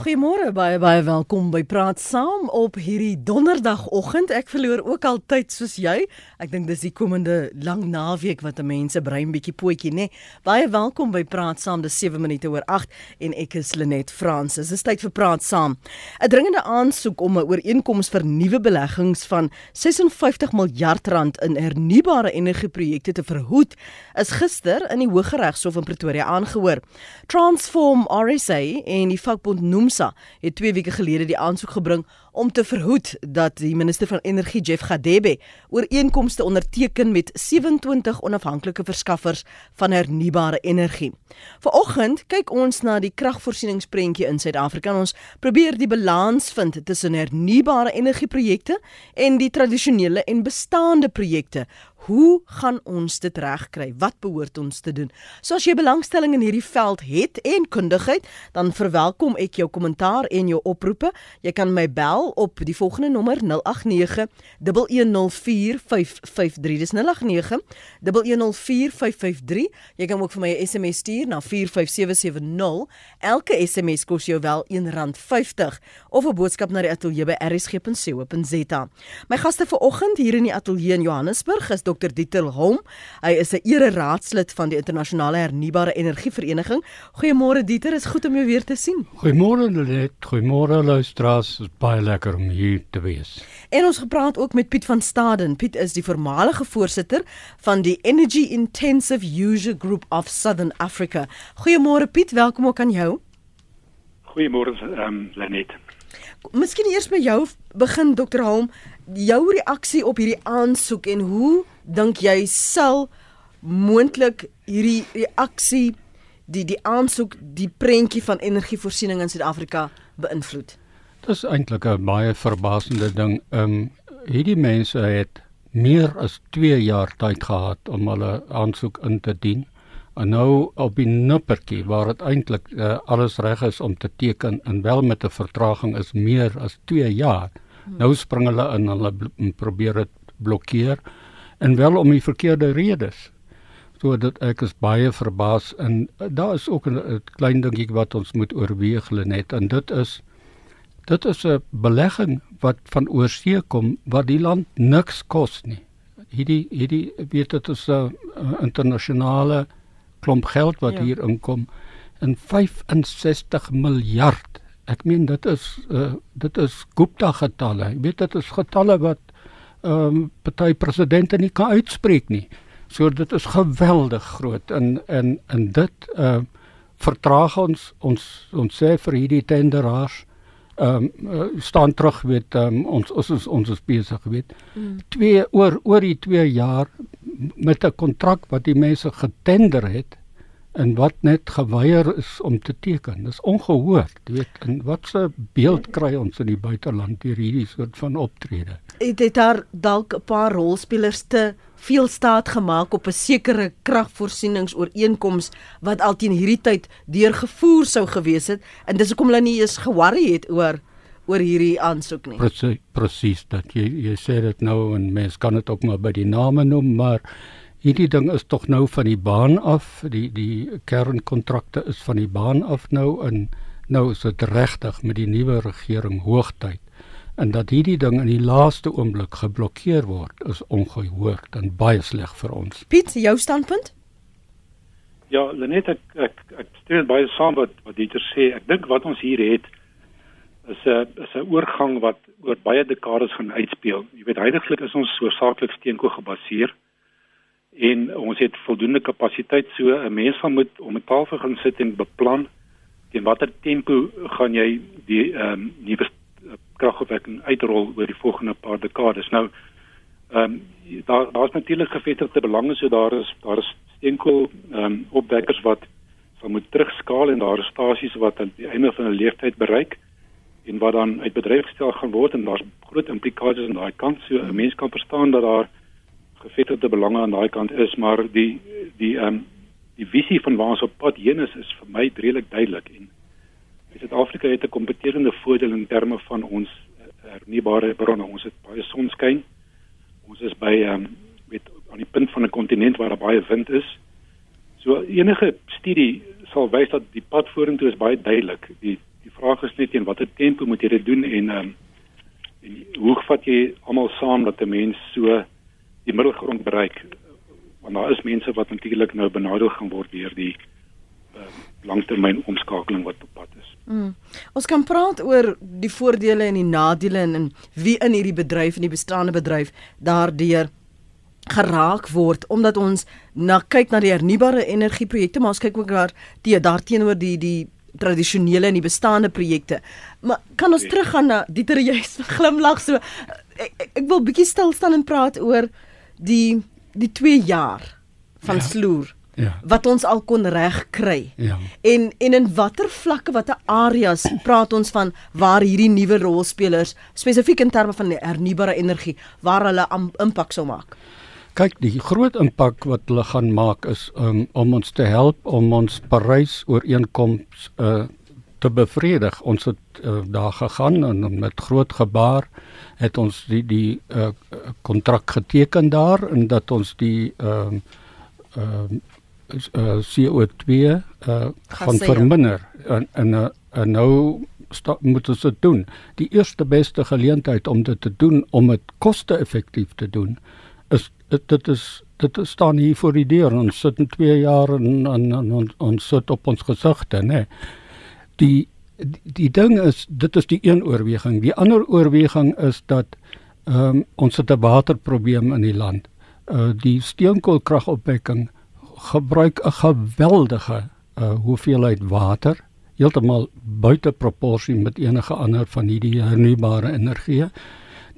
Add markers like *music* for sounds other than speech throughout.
Goeiemôre baie baie welkom by Praat Saam op hierdie donderdagoggend. Ek verloor ook al tyd soos jy. Ek dink dis die komende lang naweek wat 'n mens se brein bietjie pootjie, nê. Baie welkom by Praat Saam. Dis 7 minute oor 8 en ek is Lenet Fransis. Dis tyd vir Praat Saam. 'n Dringende aansoek om 'n ooreenkoms vir nuwe beleggings van 56 miljard rand in hernubare energieprojekte te verhoed, is gister in die Hooggeregshof in Pretoria aangehoor. Transform RSA en die vakbond noem Nomsa het 2 weke gelede die aansoek gebring om te verhoed dat die minister van energie Jeff Gadebe ooreenkomste onderteken met 27 onafhanklike verskaffers van hernubare energie. Vanoggend kyk ons na die kragvoorsieningsprentjie in Suid-Afrika en ons probeer die balans vind tussen hernubare energieprojekte en die tradisionele en bestaande projekte Hoe gaan ons dit regkry? Wat behoort ons te doen? So as jy belangstelling in hierdie veld het en kundigheid, dan verwelkom ek jou kommentaar en jou oproepe. Jy kan my bel op die volgende nommer 089 1104553. Dis 089 1104553. Jy kan ook vir my 'n SMS stuur na 45770. Elke SMS kos jou wel R1.50 of 'n boodskap na die ateljee by rsg.co.za. My gaste vanoggend hier in die ateljee in Johannesburg is Dr Dieter Hom. Hy is 'n ere raadslid van die internasionale hernubare energievereniging. Goeiemôre Dieter, is goed om jou weer te sien. Goeiemôre Lenet, goeiemôre luisteraars. Dit is baie lekker om hier te wees. En ons gepraat ook met Piet van Staden. Piet is die voormalige voorsitter van die Energy Intensive User Group of Southern Africa. Goeiemôre Piet, welkom ook aan jou. Goeiemôre ehm um, Lenet. Miskien eers by jou begin Dr Holm, jou reaksie op hierdie aansoek en hoe dink jy sal moontlik hierdie reaksie die die aansoek die prentjie van energievoorsiening in Suid-Afrika beïnvloed? Dit is eintlik 'n baie verbasende ding. Ehm um, hierdie mense het meer as 2 jaar tyd gehad om hulle aansoek in te dien. En nou op die nippertjie waar dit eintlik uh, alles reg is om te teken en wel met 'n vertraging is meer as 2 jaar. Hmm. Nou spring hulle in en hulle probeer dit blokkeer en wel om die verkeerde redes. So dat ek is baie verbaas en uh, daar is ook 'n klein dingetjie wat ons moet oorweeg net en dit is dit is 'n belegging wat van oorsee kom wat die land niks kos nie. Hierdie hierdie weet dit is 'n internasionale klomp geld wat ja. hier inkom in 65 miljard. Ek meen dit is uh, dit is Gupta getalle. Jy weet dit is getalle wat ehm um, party presidente nie kan uitspreek nie. So dit is geweldig groot en en en dit ehm uh, vertraag ons ons ons sê vir hierdie tenderaars ehm um, staan terug weet um, ons ons is ons is besig weet. Mm. Twee oor oor die 2 jaar met 'n kontrak wat die mense getender het en wat net geweier is om te teken. Dis ongehoord, weet en wat 'n beeld kry ons in die buiteland deur hierdie soort van optrede. Het dit daar dalk 'n paar rolspelers te veel staat gemaak op 'n sekere kragvoorsieningsooreenkoms wat al teen hierdie tyd deurgevoer sou gewees het en dis hoekom hulle nie eens ge-worry het oor oor hierdie aansoek nie. Presies, presies dat jy jy sê dit nou en mense kan dit ook maar by die name noem, maar hierdie ding is tog nou van die baan af. Die die kernkontrakte is van die baan af nou en nou is dit regtig met die nuwe regering hoogtyd. En dat hierdie ding in die laaste oomblik geblokkeer word is ongehoord en baie sleg vir ons. Piet, jou standpunt? Ja, Lenet ek ek, ek steun baie saam wat wat Dieter sê. Ek dink wat ons hier het is 'n is 'n oorgang wat oor baie dekades gaan uitspeel. Jy weet heidaglik is ons so saaklik steenkool gebaseer en ons het voldoende kapasiteit so 'n mens van moet om 'n tafel gaan sit en beplan teen watter tempo gaan jy die ehm um, nuwe kragopwekking uitrol oor die volgende paar dekades. Nou ehm um, daar daar's natuurlik gevestigde belange so daar is daar is steenkool ehm um, opwekkers wat sal moet terugskaal en daar is stasies wat aan die einde van 'n leeftyd bereik en wat dan uit bedryf gestel gaan word en daar's groot implikasies aan daai kant. So 'n mens kan verstaan dat daar gevestigde belange aan daai kant is, maar die die ehm um, die visie van waar ons op pad heen is is vir my redelik duidelik en Suid-Afrika het 'n kompeterende voordeel in terme van ons hernubare bronne. Ons het baie sonskyn. Ons is by ehm um, met aan die punt van 'n kontinent waar daar baie wind is. So enige studie sal wys dat die pad vorentoe is baie duidelik. Die die vraag is net in watter tempo moet jy dit doen en ehm um, en hoe vat jy almal saam dat 'n mens so die middelgrond bereik? Want daar is mense wat natuurlik nou benadeel gaan word deur die uh, langtermyn omskakeling wat op pad is. Mm. Ons kan praat oor die voordele en die nadele en, en wie in hierdie bedryf en die bestaande bedryf daardeur geraak word omdat ons na kyk na die hernubare energieprojekte maar ons kyk ook daar die daarteenoor die die tradisionele en die bestaande projekte. Maar kan ons teruggaan na Dieter jy *laughs* glimlag so ek, ek, ek wil bietjie stil staan en praat oor die die 2 jaar van ja. sloer. Ja. wat ons al kon reg kry. Ja. En en in watter vlakke watter areas praat ons van waar hierdie nuwe rolspelers spesifiek in terme van hernubare energie waar hulle impak sou maak? Kyk, die groot impak wat hulle gaan maak is um, om ons te help om ons Parys ooreenkoms uh, te bevredig. Ons het uh, daar gegaan en met groot gebaar het ons die die kontrak uh, geteken daar en dat ons die ehm uh, ehm uh, uh, CO2 uh, gaan verminder en en, uh, en nou sta, moet ons dit doen. Die eerste beste geleentheid om dit te doen om dit koste-effektief te doen is dit is dit staan hier voor die deur ons sit in 2 jaar en ons ons sit op ons gesigte nê die, die die ding is dit is die een oorweging die ander oorweging is dat um, ons het 'n waterprobleem in die land uh, die steenkoolkragopwekking gebruik 'n geweldige uh, hoeveelheid water heeltemal buite proporsie met enige ander van hierdie hernubare energie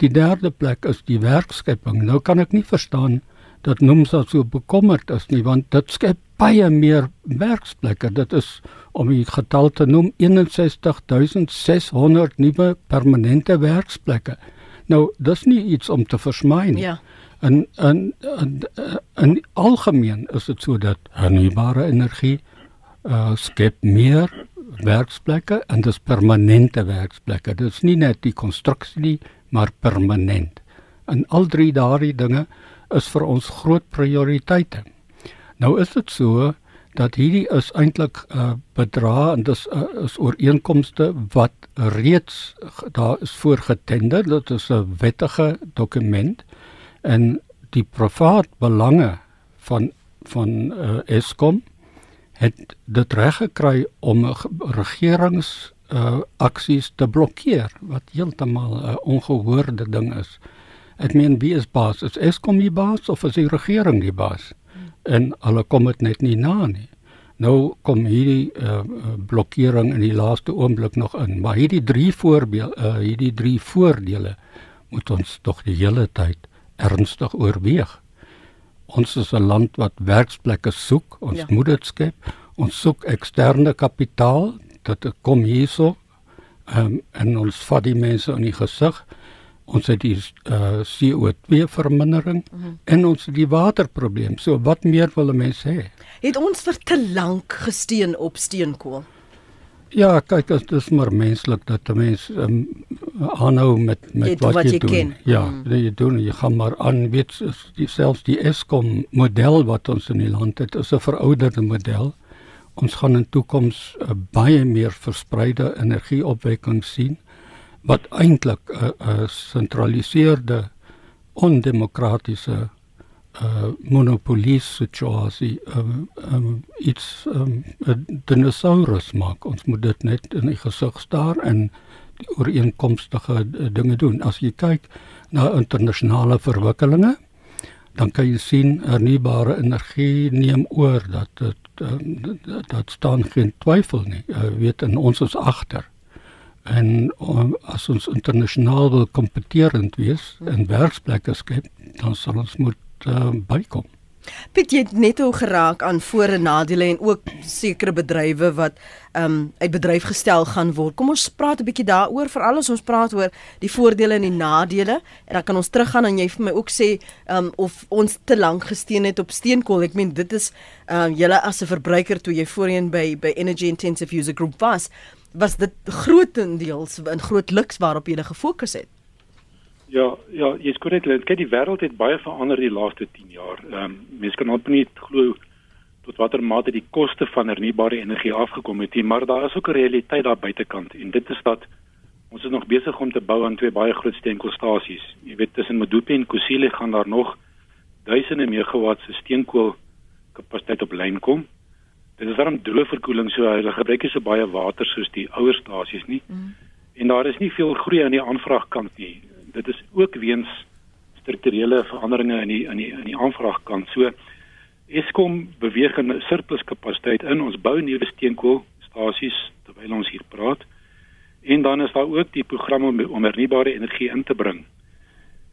Die derde plek is die werkskepping. Nou kan ek nie verstaan dat Nomsa so bekommerd is nie want dit skep baie meer werksplekke. Dit is om die getal te noem 61600 nuwe permanente werksplekke. Nou, dis nie iets om te versmaai nie. Ja. En en in, in algemeen is dit so dat hernubare energie uh, skep meer werksplekke en dis permanente werksplekke. Dit is nie net die konstruksie nie, maar permanent. En al drie daardie dinge is vir ons groot prioriteite. Nou is dit so dat hierdie is eintlik 'n uh, bedrag en dis uh, is ooreenkomste wat reeds daar is voorgetender. Dit is 'n wettige dokument en die privaat belange van van uh, Eskom het dit reg gekry om regerings uh aksies te blokkeer wat heeltemal 'n uh, ongehoorde ding is. Ek meen wie is baas? Is Eskom die baas of is die regering die baas? En hulle kom dit net nie na nie. Nou kom hierdie uh, blokkering in die laaste oomblik nog in, maar hierdie drie voorbeelde, uh, hierdie drie voordele moet ons tog die hele tyd ernstig oorweeg. Ons is 'n land wat werksplekke soek, ons ja. moet dit skep. Ons soek eksterne kapitaal dat dit kom hierso um, en ons vat die mense in die gesig ons het die uh, CO2 vermindering mm -hmm. en ons die waterprobleem. So wat meer wil 'n mens hê? Het ons vir te lank gesteen op steenkool? Ja kyk dit is maar menslik dat 'n mens um, aanhou met met wat, wat jy, jy doen. ken. ja mm. jy doen. Jy gaan maar aan weet selfs die Eskom model wat ons in die land het is 'n verouderde model. Ons gaan in toekoms uh, baie meer verspreide energieopwekking sien wat eintlik 'n uh, uh, sentraliseerde ondemokratiese uh, monopolie situasie um, um, iets um, dinosaurus maak ons moet dit net in die gesig staar en die ooreenkomstige dinge doen as jy kyk na internasionale verwikkelinge dan kan jy sien hernubare energie neem oor dat dit dat, dat staan geen twyfel nie. Jy uh, weet en ons is agter. En um, as ons internasionaal wil kompeterend wees en werksplekke skep, dan sal ons moet uh, bykom. Piet jy het net hoe geraak aan voor en nadele en ook sekere bedrywe wat um uit bedryf gestel gaan word. Kom ons praat 'n bietjie daaroor veral as ons praat oor die voordele en die nadele en dan kan ons teruggaan en jy vir my ook sê um of ons te lank gesteen het op steenkool. Ek meen dit is um julle as 'n verbruiker toe jy voorheen by by Energy Intensive User Group was, was dit grootendeels 'n groot luks waarop jy gefokus het. Ja, ja, jy's korrek. Kyk, die wêreld het baie verander die laaste 10 jaar. Ehm um, mense kan net nie glo tot watter mate die koste van hernubare energie afgekom het nie, maar daar is ook 'n realiteit daar buitekant en dit is dat ons is nog besig om te bou aan twee baie groot steenkoolstasies. Jy weet tussen Medupi en Kusile gaan daar nog duisende megawatt se steenkool kapasiteit op lyn kom. Dit is daarom droë verkoeling so hulle gebruik nie so baie water soos die ouer stasies nie. Mm. En daar is nie veel groei aan die aanvraagkant nie. Dit is ook weens strukturele veranderinge in die in die in die aanvraagkant. So Eskom beweeg in surplus kapasiteit in. Ons bou nuwe steenkoolstasies terwyl ons hier praat. En dan is daar ook die program om, om hernubare energie in te bring.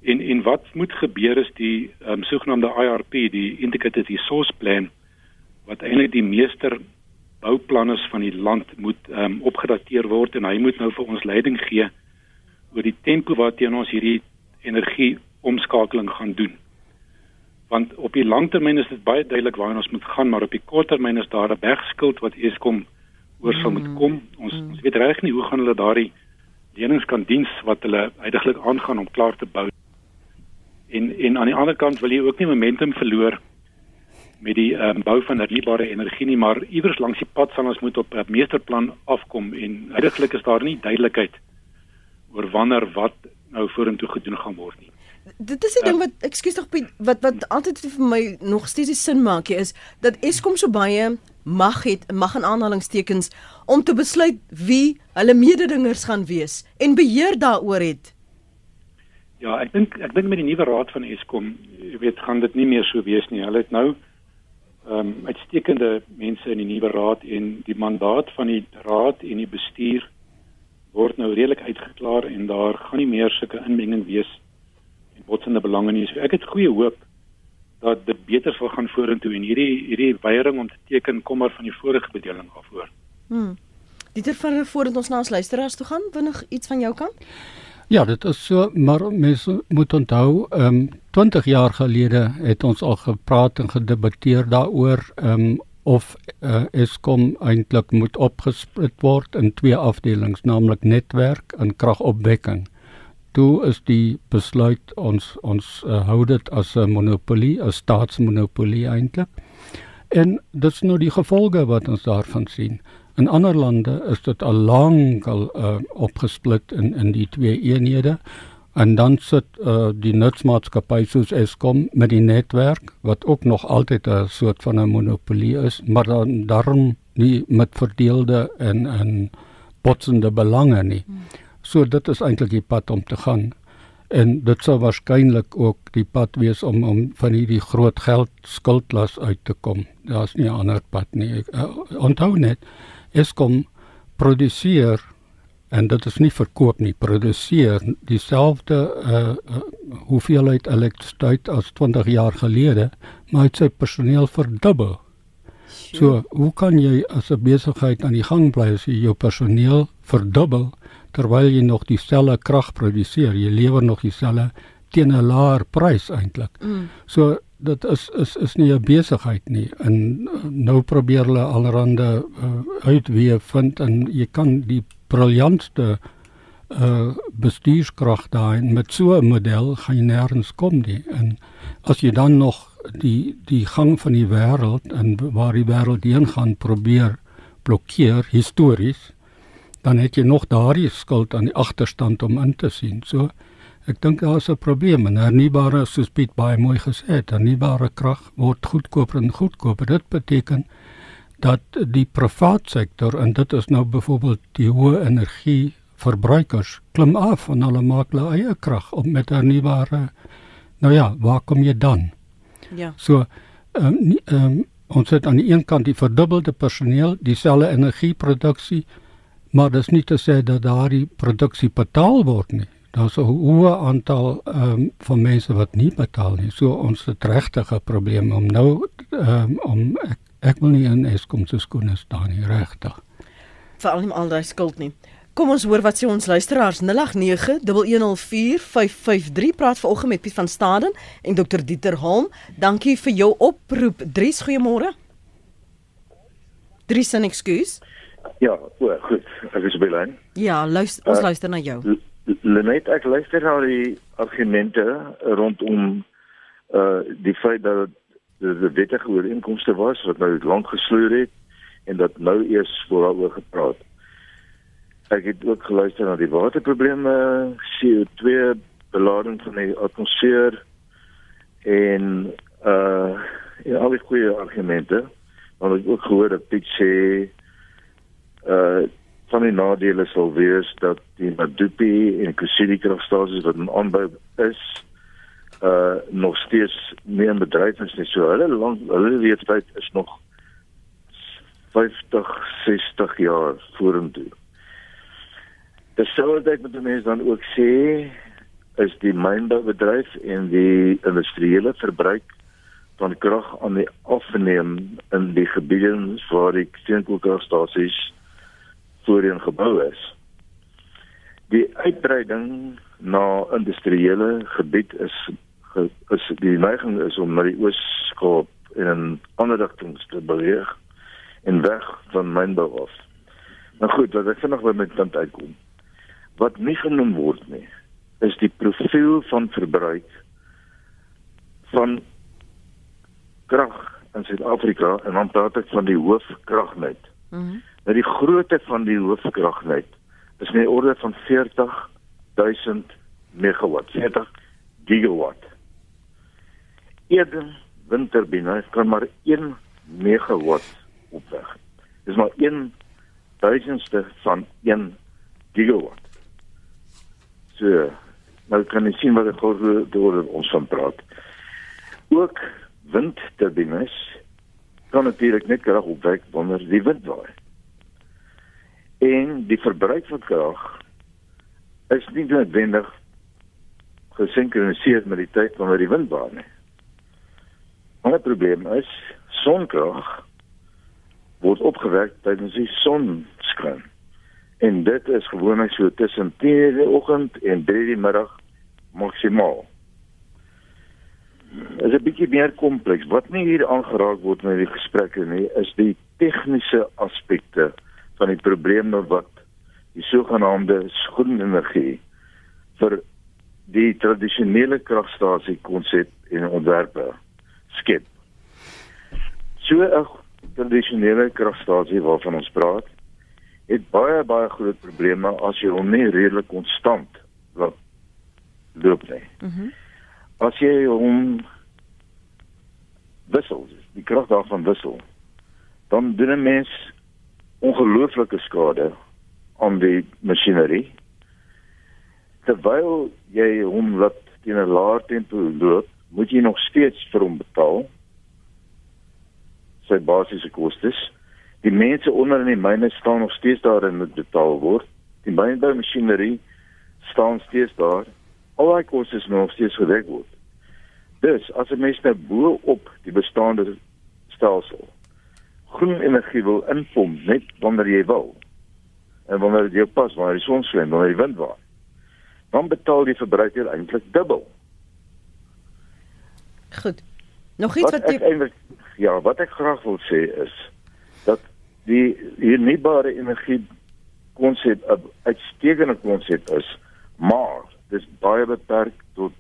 En en wat moet gebeur is die um, sogenaamde IRP, die Integrated Resource Plan wat eintlik die meester bouplanne van die land moet um, opgedateer word en hy moet nou vir ons leiding gee oor die tempo waarteen ons hierdie energie omskakeling gaan doen. Want op die langtermyn is dit baie duidelik waarheen ons moet gaan, maar op die korttermyn is daar 'n bergskuld wat Eskom oor sal moet kom. Ons mm. ons weet reg nie hoe gaan hulle daardie lenings kan diens wat hulle uiteindelik aangaan om klaar te bou. En en aan die ander kant wil jy ook nie momentum verloor met die um, bou van hernubare energie nie, maar iewers langs die pad sal ons moet op 'n meesterplan afkom en uiteindelik is daar nie duidelikheid oor wanneer wat nou vorentoe gedoen gaan word nie dit is die ding wat ekskuus tog wat wat altyd vir my nog steeds sin maak is dat Eskom so baie mag het mag in aanhalingstekens om te besluit wie hulle mededingers gaan wees en beheer daaroor het. Ja, ek dink ek dink met die nuwe raad van Eskom, jy weet, gaan dit nie meer so wees nie. Hulle het nou ehm um, uitstekende mense in die nuwe raad en die mandaat van die raad en die bestuur word nou redelik uitgeklaar en daar gaan nie meer sulke inmenging wees botsende belange nie. So ek het goeie hoop dat dit beter sal gaan vorentoe en hierdie hierdie weiering om te teken kom maar van die vorige bedeling af hoor. Hm. Dieter van voordat ons na ons luisteraars toe gaan, vinnig iets van jou kant? Ja, dit is so, maar mense moet onthou, ehm um, 20 jaar gelede het ons al gepraat en gedebatteer daaroor ehm um, of uh, Eskom eintlik moet opgesplit word in twee afdelings, naamlik netwerk en kragopwekking toe is die besluit ons ons uh, hou dit as 'n monopolie, 'n staatsmonopolie eintlik. En dit is nou die gevolge wat ons daarvan sien. In ander lande is dit al lank al uh, opgesplit in in die twee eenhede en dan sit uh, die nutsmaatskappy soos Eskom met die netwerk wat ook nog altyd 'n soort van 'n monopolie is, maar dan daarom nie met verdeelde en en botsende belange nie. Hmm. So dit is eintlik die pad om te gaan. En dit sou waarskynlik ook die pad wees om om van hierdie groot geld skuldlas uit te kom. Daar's nie 'n ander pad nie. Uh, onthou net Eskom produseer en dit is nie verkoop nie, produseer dieselfde uh, uh hoeveelheid elektrisiteit as 20 jaar gelede, maar het sy personeel verdubbel. So, hoe kan jy as 'n besigheid aan die gang bly as jy jou personeel verdubbel terwyl jy nog dieselfde krag produseer, jy lewer nog dieselfde teen 'n laer prys eintlik. Mm. So dit is is is nie 'n besigheid nie. En uh, nou probeer hulle allerhande uh, uitweë vind en jy kan die briljantste uh bestuurskrag daai met so 'n model gaan jy nêrens kom nie. En as jy dan nog die die gang van die wêreld en waar die wêreld heen gaan probeer blokkeer histories dan het jy nog daardie skuld aan die agterstand om in te sien. So ek dink daar is 'n probleem en hernubare soos Piet baie mooi gesê het, hernubare krag word goedkoper en goedkoper. Dit beteken dat die private sektor en dit is nou byvoorbeeld die hoë energie verbruikers klim af en hulle maak hulle eie krag op met hernubare. Nou ja, waar kom jy dan? Ja. So ehm um, um, ons het aan die een kant die verdubbelde personeel, dieselfde energieproduksie maar dis nie te sê dat daardie produksie betaal word nie. Daar's 'n hoë aantal ehm um, van mense wat nie betaal nie. So ons het regtig 'n probleem om nou ehm um, om ek, ek wil nie in Eskom se skoene staan nie regtig. Veral nie al daai skuld nie. Kom ons hoor wat sê ons luisteraars 0891104553 praat vanoggend met Piet van Staden en Dr Dieter Holm. Dankie vir jou oproep. Dries, goeiemôre. Dries, 'n ekskuus. Ja, o, goed. Ek is by lyn. Ja, luister, ons uh, luister na jou. Lenet, ek luister na die argumente rondom uh die feit dat dit 'n wettige ooreenkomste was wat nou lank gesloer het en dat nou eers vooroor gepraat. Ek het ook geluister na die waterprobleme, CO2 belading van die atmosfeer en uh ja, al die goeie argumente. Maar ek het ook gehoor dat Piet sê uh van die nadele sal wees dat die Madupi en Kusidi kragstasies wat in aanbou is uh nog steeds meer bedryf is nie. So hulle lang hulle leeftyd is nog 50, 60 jaar vorentoe. Terselfdertyd moet mense dan ook sê is die mynboubedryf en die industriële verbruik van krag aan die afneem in die gebiede waar die steenkoolkragstasies voorheen gebou is. Die uitbreiding na industriële gebied is is die neiging is om na die Oos-Kaap en in ander rigtings te beweeg en weg van mynbou af. Nou goed, wat ek vinnig by my punt uitkom. Wat nie genoem word nie, is die profiel van verbruik van krag in Suid-Afrika en dan praat ek van die hoofkragnet. Mhm. Mm nou die grootte van die hoofkragnet is in die orde van 40000 megawatt, 40 gigawatt. Een windturbine kan maar 1 megawatt opwek. Dis maar 1 duisendste van 1 gigawatt. So, nou kan jy sien wat ek oor oor ons van praat. Ook windturbines kan natuurlik net krag opwek wanneer die wind waai. En die verbruik van krag is nie noodwendig gesinkroniseer met die tyd wanneer die wind waai nie. 'n probleem is sonkrag word opgewek tydens die sonskyn. En dit is gewoonlik so tussen 10:00 in die oggend en 3:00 die middag maksimaal. Dit is 'n bietjie meer kompleks. Wat nie hier aangeraak word in die gesprekke nie, is die tegniese aspekte van die probleme wat die sogenaamde skoon energie vir die tradisionele kragstasie konsep en ontwerpe skep. So 'n tradisionele kragstasie waarvan ons praat, het baie baie groot probleme as jy hom nie redelik konstant laat loop nie. Mhm. Mm as jy hom wissel, die krag daarvan wissel, dan doen 'n mens ongelooflike skade aan die masjinerie. Terwyl jy hom laat teen 'n laer tempo loop, moet jy nog steeds vir hom betaal sy basiese kostes. Die mense onder in die myne staan nog steeds daar en moet betaal word. Die mynbou masjinerie staan steeds daar. Al daai kostes moet nog steeds gedek word. Dus as 'n mens nou bo op die bestaande stelsel groen energie wil inpomp net wanneer jy wil en wanneer dit jou pas wanneer die son skyn wanneer die wind waai dan betaal die verbruiker eintlik dubbel Goed. Nog iets wat, wat ek eintlik ja, wat ek graag wil sê is dat die hernubare energie konsep 'n uitstekende konsep is, maar dis baie beperk tot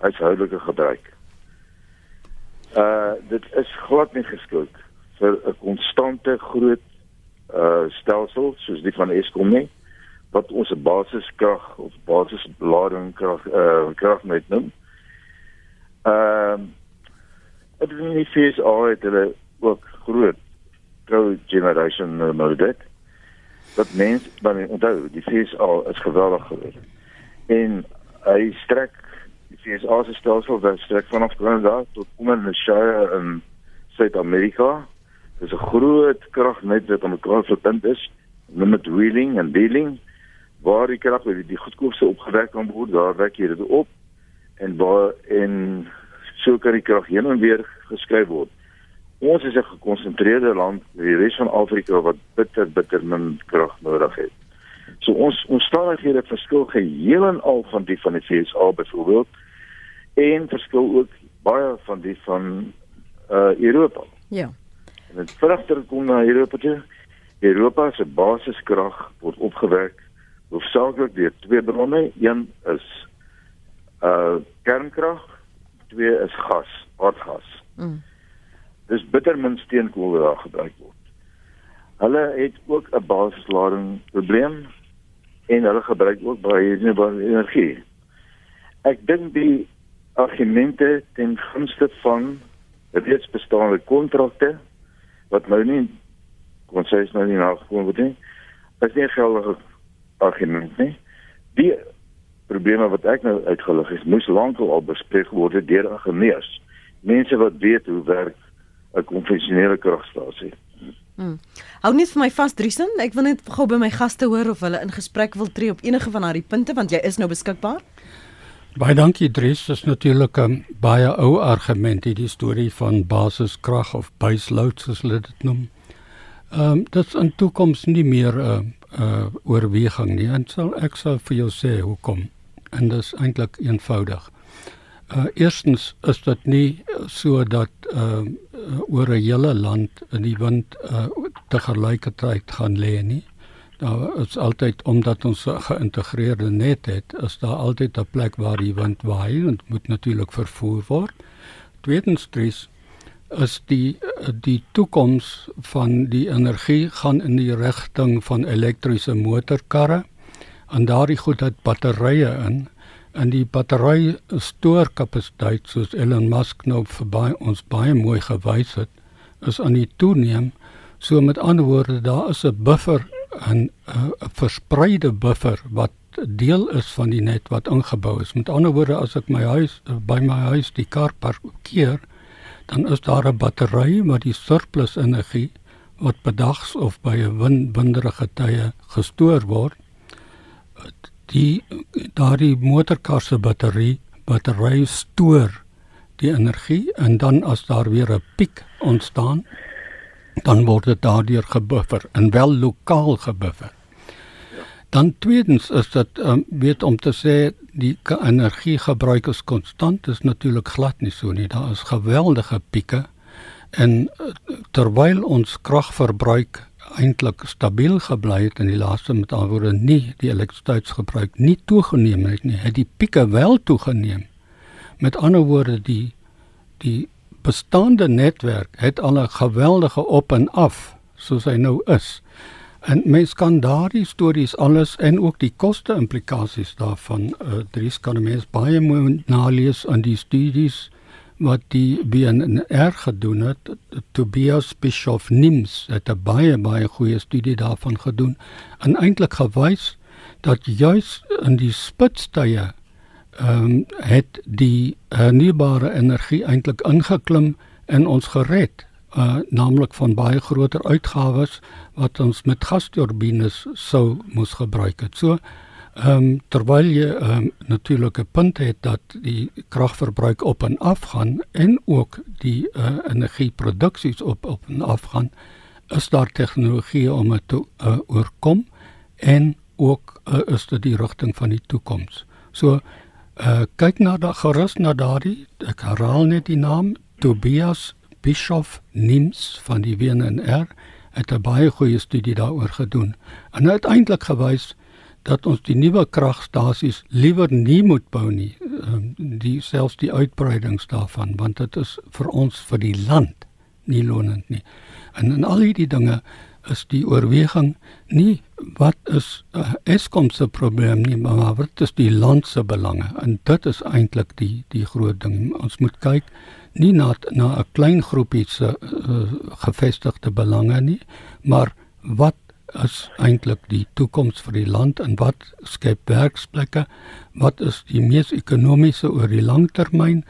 huishoudelike gebruik. Uh dit is glad nie geskik vir 'n konstante groot uh stelsel soos die van Eskom nie wat ons basiskrag of basisbelading krag uh krag met noem. Ehm uh, dit is nie fees al het hulle ook groot trou generation nou dit. Dat mens dan onthou die fees al is geweldig groot. En hy strek die fees al se stelsel wat strek vanaf Canada tot in die Shire in Suid-Amerika. Dis 'n groot kragnet wat aan mekaar verbind is, noem dit wheeling en dealing waar die krag die, die goedkoopste opgewek kan word, daar wek jy dit op en waar en so kan die krag heen en weer geskryf word. Ons is 'n gekonsentreerde land, die res van Afrika wat bitter bitter min krag nodig het. So ons ons stadighede verskil geheel en al van die van die FSA byvoorbeeld en verskil ook baie van die van uh Europa. Ja. En dit vrugter kom na Europa toe. Europa se basiskrag word opgewek hoofsaaklik deur twee bronne. Een is uh kernkrag twee is gas, aardgas. Mm. dis bitter min steenkool wat daar gebruik word. Hulle het ook 'n basislading probleem en hulle gebruik ook baie hernubare energie. Ek dink die argumente ten gunste van reeds bestaande kontrakte wat nou nie kon sê is nou nie nagekom word nie. Is nie geldige argument nie. Die probleme wat ek nou uitgelig het, moes lankal al bespreek word deur ingenieurs. Mense wat weet hoe werk 'n konvensionele kragstasie. Hmm. Hou net vir my vas Driesen. Ek wil net gou by my gaste hoor of hulle in gesprek wil tree op enige van daardie punte want jy is nou beskikbaar. Baie dankie Dries. Dis natuurlik 'n baie ou argument hierdie storie van basiskrag of baseload soos hulle dit noem. Ehm um, dit is in toekoms nie meer 'n uh, 'n uh, oorweging nie. En sal ek sal vir jou sê hoekom. En dit is eintlik eenvoudig. Uh eerstens is dit nie so dat uh, oor 'n hele land in die wind uh te gelykertyd gaan lê nie. Daar is altyd omdat ons 'n geïntegreerde net het, is daar altyd 'n plek waar die wind waai en dit moet natuurlik vervoer word. Tweedens dries is die die toekoms van die energie gaan in die rigting van elektriese motorkarre en daardie goed het batterye in en die battery stoorkapasiteit soos Elon Musk nou baie, ons baie mooi gewys het is aan die toeneem so met ander woorde daar is 'n buffer 'n 'n verspreide buffer wat deel is van die net wat ingebou is. Met ander woorde, as ek my huis by my huis die kar parkeer, dan is daar 'n battery wat die surplus energie wat bedags of by 'n wind winderige tye gestoor word. Die daardie motorkar se battery, battery stoor die energie en dan as daar weer 'n piek ontstaan, dan word dit daardeur gebuffer en wel lokaal gebuffer. Dan tweedens is dit um, weet om te sê die energiegebruik is konstant is natuurlik glad nie so nie. Daar is geweldige pieke en uh, terwyl ons kragverbruik eintlik stabiel gebly het in die laaste met alwoorde nie die elektrisiteitsgebruik nie toegeneem het nie, het die pieke wel toegeneem. Met ander woorde die die bestaande netwerk het al 'n geweldige op en af soos hy nou is. En mens kan daardie stories alles en ook die koste implikasies daarvan uh, dries kan mens baie mooi nalees aan die studies wat die BNR gedoen het. Tobias Bischoff Nims het 'n baie baie goeie studie daarvan gedoen en eintlik gewys dat juis in die spitstye ehm um, het die hernubare energie eintlik ingeklim en ons gered uh naamlik van baie groter uitgawes wat ons met gasturbines sou moes gebruik het. So ehm um, terwyl jy ehm um, natuurlik 'n punt het dat die kragverbruik op en af gaan en ook die uh energieproduksies op op en af gaan, is daar tegnologie om dit te uh, oorkom en ook uh, is dit die rigting van die toekoms. So Uh kyk na da gerus na daardie ek herhaal net die naam Tobias Bischoff Nims van die WNR het 'n baie goeie studie daaroor gedoen. En uiteindelik gewys dat ons die nuwe kragstasies liewer nie moet bou nie um, die selfs die uitbreidings daarvan want dit is vir ons vir die land nie lonend nie. En in al hierdie dinge is die oorweging nie wat is uh, Eskom se probleem nie, maar wat is die land se belange? En dit is eintlik die die groot ding. Ons moet kyk nie na na 'n klein groepie se uh, gevestigde belange nie, maar wat is eintlik die toekoms vir die land en wat skep werksplekke? Wat is die mees ekonomiese oor die lang termyn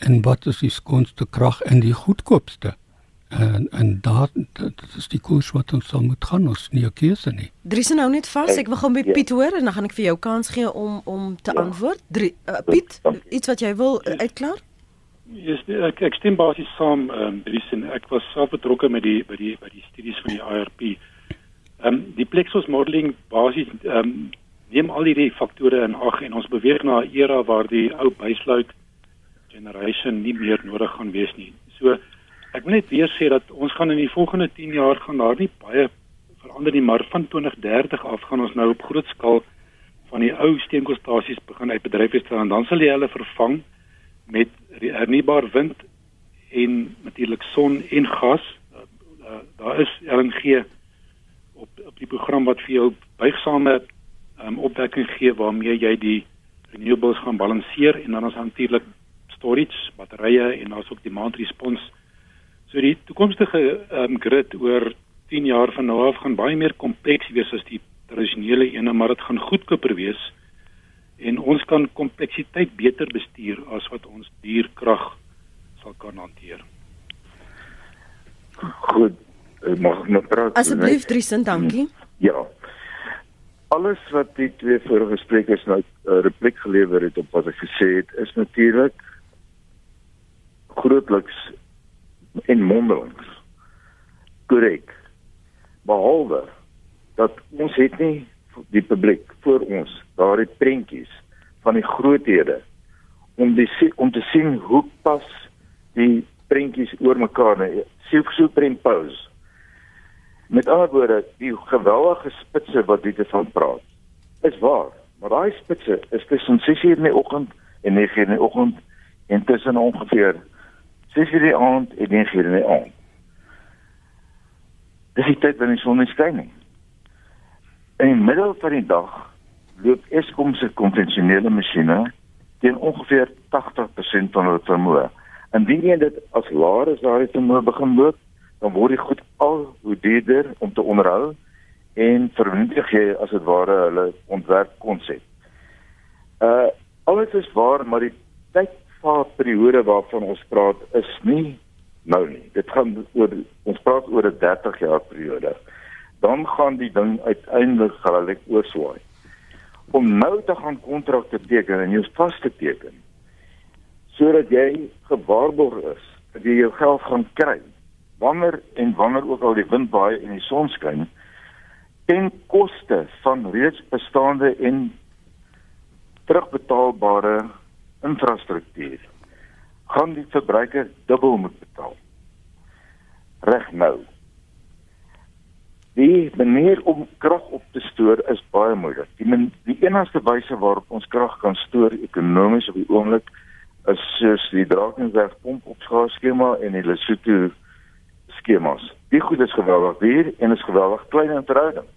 en wat is die skoonste krag en die goedkoopste? En en daar dit is die koers wat ons sal moet gaan ons nie 'n keuse nie. Dries nou net vas. Ek wil gou met ja. Piet hoor en dan gaan ek vir jou kans gee om om te ja. antwoord. Drie, uh, Piet, iets wat jy wil uh, uitklaar? Ja, yes, ek ek stem basies saam ehm um, Dries en ek was self betrokke met die by die by die studies van die IRP. Ehm um, die Plexus modeling basies ehm um, neem al hierdie faktore in ag en ons beweeg na 'n era waar die ou baseload generation nie meer nodig gaan wees nie. So Ek wil net weer sê dat ons gaan in die volgende 10 jaar gaan daar nie baie verander nie, maar van 2030 af gaan ons nou op groot skaal van die ou steenkoolstasies begin uit bedryf stel en dan sal jy hulle vervang met hernubare wind en natuurlik son en gas. Uh, uh, daar is LNG op op die program wat vir jou buigsame um, opdekking gee waarmee jy die renewables gaan balanseer en dan is natuurlik storage, batterye en daar's ook demand response. So die toekomstige um, grid oor 10 jaar van nou af gaan baie meer kompleks wees as die tradisionele ene, maar dit gaan goedkoper wees en ons kan kompleksiteit beter bestuur as wat ons dierkrag sal kan hanteer. Goed, mag ek nou praat? Asseblief, Driessen, dankie. Ja. Alles wat die twee vorige sprekers nou 'n uh, repliek gelewer het op wat ek gesê het, is natuurlik grootliks en mondelings korrek. Behalwe dat ons het nie die publiek voor ons daardie prentjies van die groothede om die om te sien hoe pas die prentjies oor mekaar net so so prent pose Met ander woorde, die geweldige spitse wat dit van praat, is waar. Maar daai spitse is tussen 6:00 in die oggend en 9:00 in die oggend en tussen ongeveer 6:00 in die aand en 9:00 in die aand. Dis die tyd wanneer die son skyn. In die middel van die dag loop Eskom se konvensionele masjiene teen ongeveer 80% van hulle vermoë. Indien jy dit as laer as daai vermoë begin loop, dan word dit goed al hoe duurder om te onderhou en vernietig jy as dit ware hulle ontwerp konsep. Uh alles is waar, maar die tydperiode waarvan ons praat is nie nou nie. Dit gaan oor ons praat oor 'n 30 jaar periode. Dan gaan die ding uiteindelik gelyk oorswaai. Om nou te gaan kontrakte teken en jou vas te teken sodat jy gewaarborg is dat jy jou geld gaan kry wanneer en wanneer ook al die wind waai en die son skyn ten koste van reeds bestaande en terugbetaalbare infrastruktuur gaan die verbruiker dubbel moet betaal reg nou die manier om krag op te stoor is baie moeilik die men, die enigste wyse waarop ons krag kan stoor ekonomies op die oomblik is soos die Drakensberg pomp opskaalskema en die Lesotho skemas. Die goed is geweldig duur en is geweldig klein in verhouding.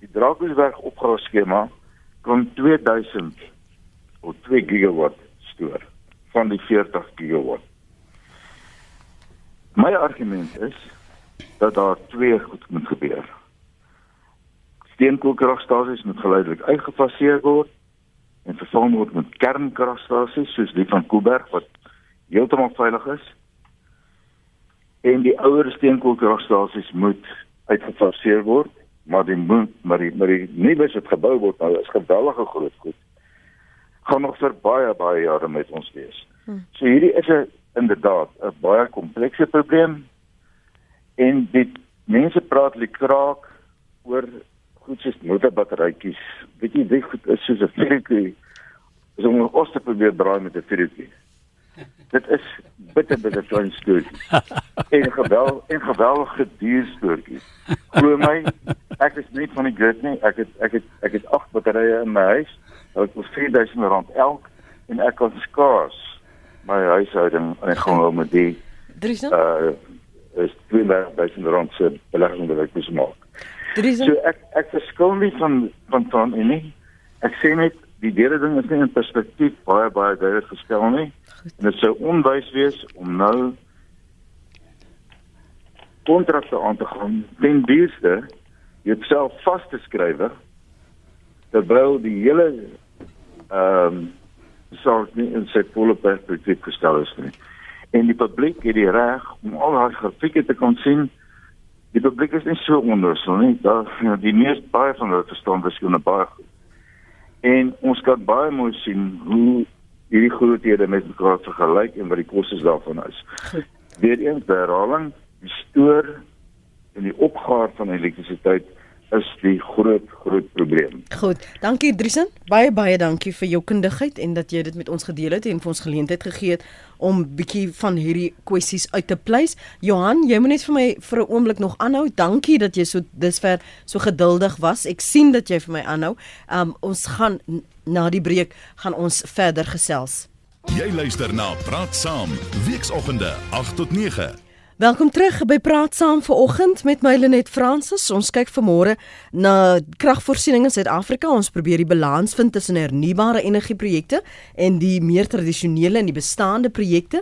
Die Drakensberg opgawe skema kan 2000 of 2 gigawatt stoor van die 40 gigawatt. My argument is dat daar twee goed moet gebeur. Steenkoolkragstasies moet geleidelik uitgefaseer word en vervang word met kernkragstasies soos die van Kuiberg wat heeltemal veilig is en die ouer steenkoolkragstasies moet uitgefaseer word maar die moet maar die maar die nuwe wat gebou word nou is geweldige groot goed gaan nog vir baie baie jare met ons wees. Hmm. So hierdie is 'n inderdaad 'n baie komplekse probleem en dit mense praat likraak oor goed soos motorbatterytjies. Weet jy, dit goed is soos 'n vuurtjie. Is om 'n os te probeer draai met 'n vuurtjie. Dit is bitter bitter klein stoeltjie. *laughs* en gewel en geweldige duur stoeltjie. Glo my, ek is nie van die grid nie. Ek het ek het ek het agt batterye in my huis. Dit kos R4000 elk en ek kan skaars my huishouding en ek gaan nou met die Driesen? uh is R2000 se belegging wat ek moet maak. Driesen? So ek ek verskil nie van van van en nie. Ek sê net die derde ding is nie in perspektief baie baie duidelik gestel nie. En dit sou onwys wees om nou kontrakte aan te gaan ten duurste jouself vas te skryf terwyl die hele ehm um, sorg nie in sy volle perspektief gestel is nie. En die publiek het die reg om al haar grafieke te kan sien. Die publiek is nie so onnoosel nie. Daar die meeste baie van hulle verstaan wiskunde baie goed. En ons kan baie mooi sien hoe hierdie groothede met mekaar vergelyk en wat die kostes daarvan is. Weereens herhaling, die stoor en die opgaar van elektrisiteit is die groot groot probleem. Goed, dankie Driesen. Baie baie dankie vir jou kundigheid en dat jy dit met ons gedeel het en vir ons geleentheid gegee het om bietjie van hierdie kwessies uit te pleis. Johan, jy moet net vir my vir 'n oomblik nog aanhou. Dankie dat jy so dusver so geduldig was. Ek sien dat jy vir my aanhou. Um ons gaan na die breek gaan ons verder gesels. Jy luister na Praat Saam, weekoggende 8 tot 9. Welkom terug by Praat Saam vanoggend met my Lenet Fransis. Ons kyk vanmôre na kragvoorsiening in Suid-Afrika. Ons probeer die balans vind tussen hernubare energieprojekte en die meer tradisionele en die bestaande projekte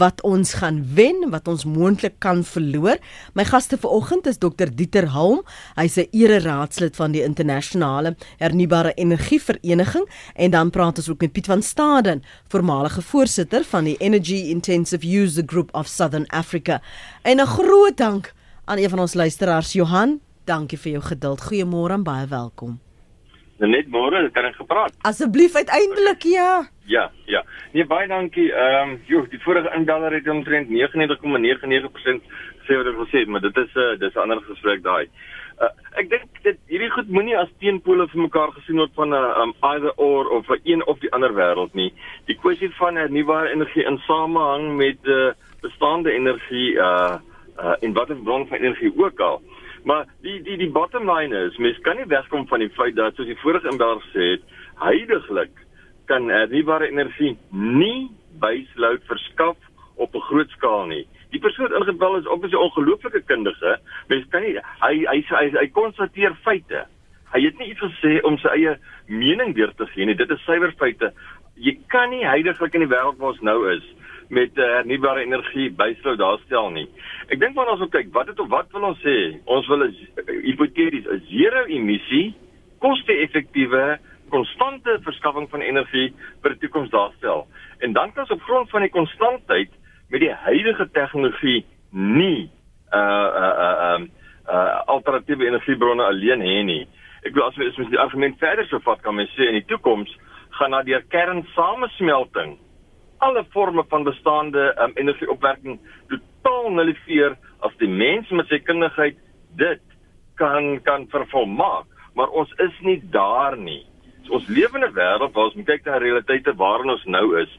wat ons gaan wen, wat ons moontlik kan verloor. My gaste vanoggend is Dr Dieter Halm. Hy's 'n ereraadslid van die internasionale hernubare energievereniging en dan praat ons ook met Piet van Staden, voormalige voorsitter van die Energy Intensive User Group of Southern Africa. En 'n groot dank aan een van ons luisteraars, Johan. Dankie vir jou geduld. Goeiemôre en baie welkom. Net môre kan ek gepraat. Asseblief uiteindelik ja. Ja, ja. Nee baie dankie. Ehm um, joh, die vorige inbeller het omtrent 99,99% gesê wat ek wil sê, maar dit is 'n uh, dis 'n ander gesprek daai. Uh, ek dink dit hierdie goed moenie as teenpole vir mekaar gesien word van 'n uh, um, either or of 'n een of die ander wêreld nie. Die kwessie van hernubare energie in samehang met uh, bestaande energie uh uh en watter bron van energie ook al. Maar die die die bottom line is, mens kan nie wegkom van die feit dat soos die vorige inbeller gesê het, heidaglik kan hernubare energie nie bysloud verskaf op 'n groot skaal nie. Die persoon ingebel is obviously 'n ongelooflike kundige. Mens kan nie hy hy hy, hy konstateer feite. Hy het nie iets gesê om sy eie mening weer te gee nie. Dit is suiwer feite. Jy kan nie heidaglik in die wêreld waar ons nou is met uh, hernubare energie bysou daarstel nie. Ek dink wanneer ons kyk, wat het of wat wil ons sê? Ons wil 'n hipoteties 'n zero emissie, koste-effektiewe, konstante verskaffing van energie vir die toekoms daarstel. En dan kan ons op grond van die konstantheid met die huidige tegnologie nie uh uh uh um uh alternatiewe energiebronne alleen hê nie. Ek wil as mens die argument verder sou vat kan mens sê in die toekoms gaan na die kernsamesmelting alle forme van bestaande um, energieopwekking totaal nullifier as die mens met sy kundigheid dit kan kan vervolmaak. Maar ons is nie daar nie. So, ons lewe in 'n wêreld waar ons moet kyk na realiteite waarin ons nou is.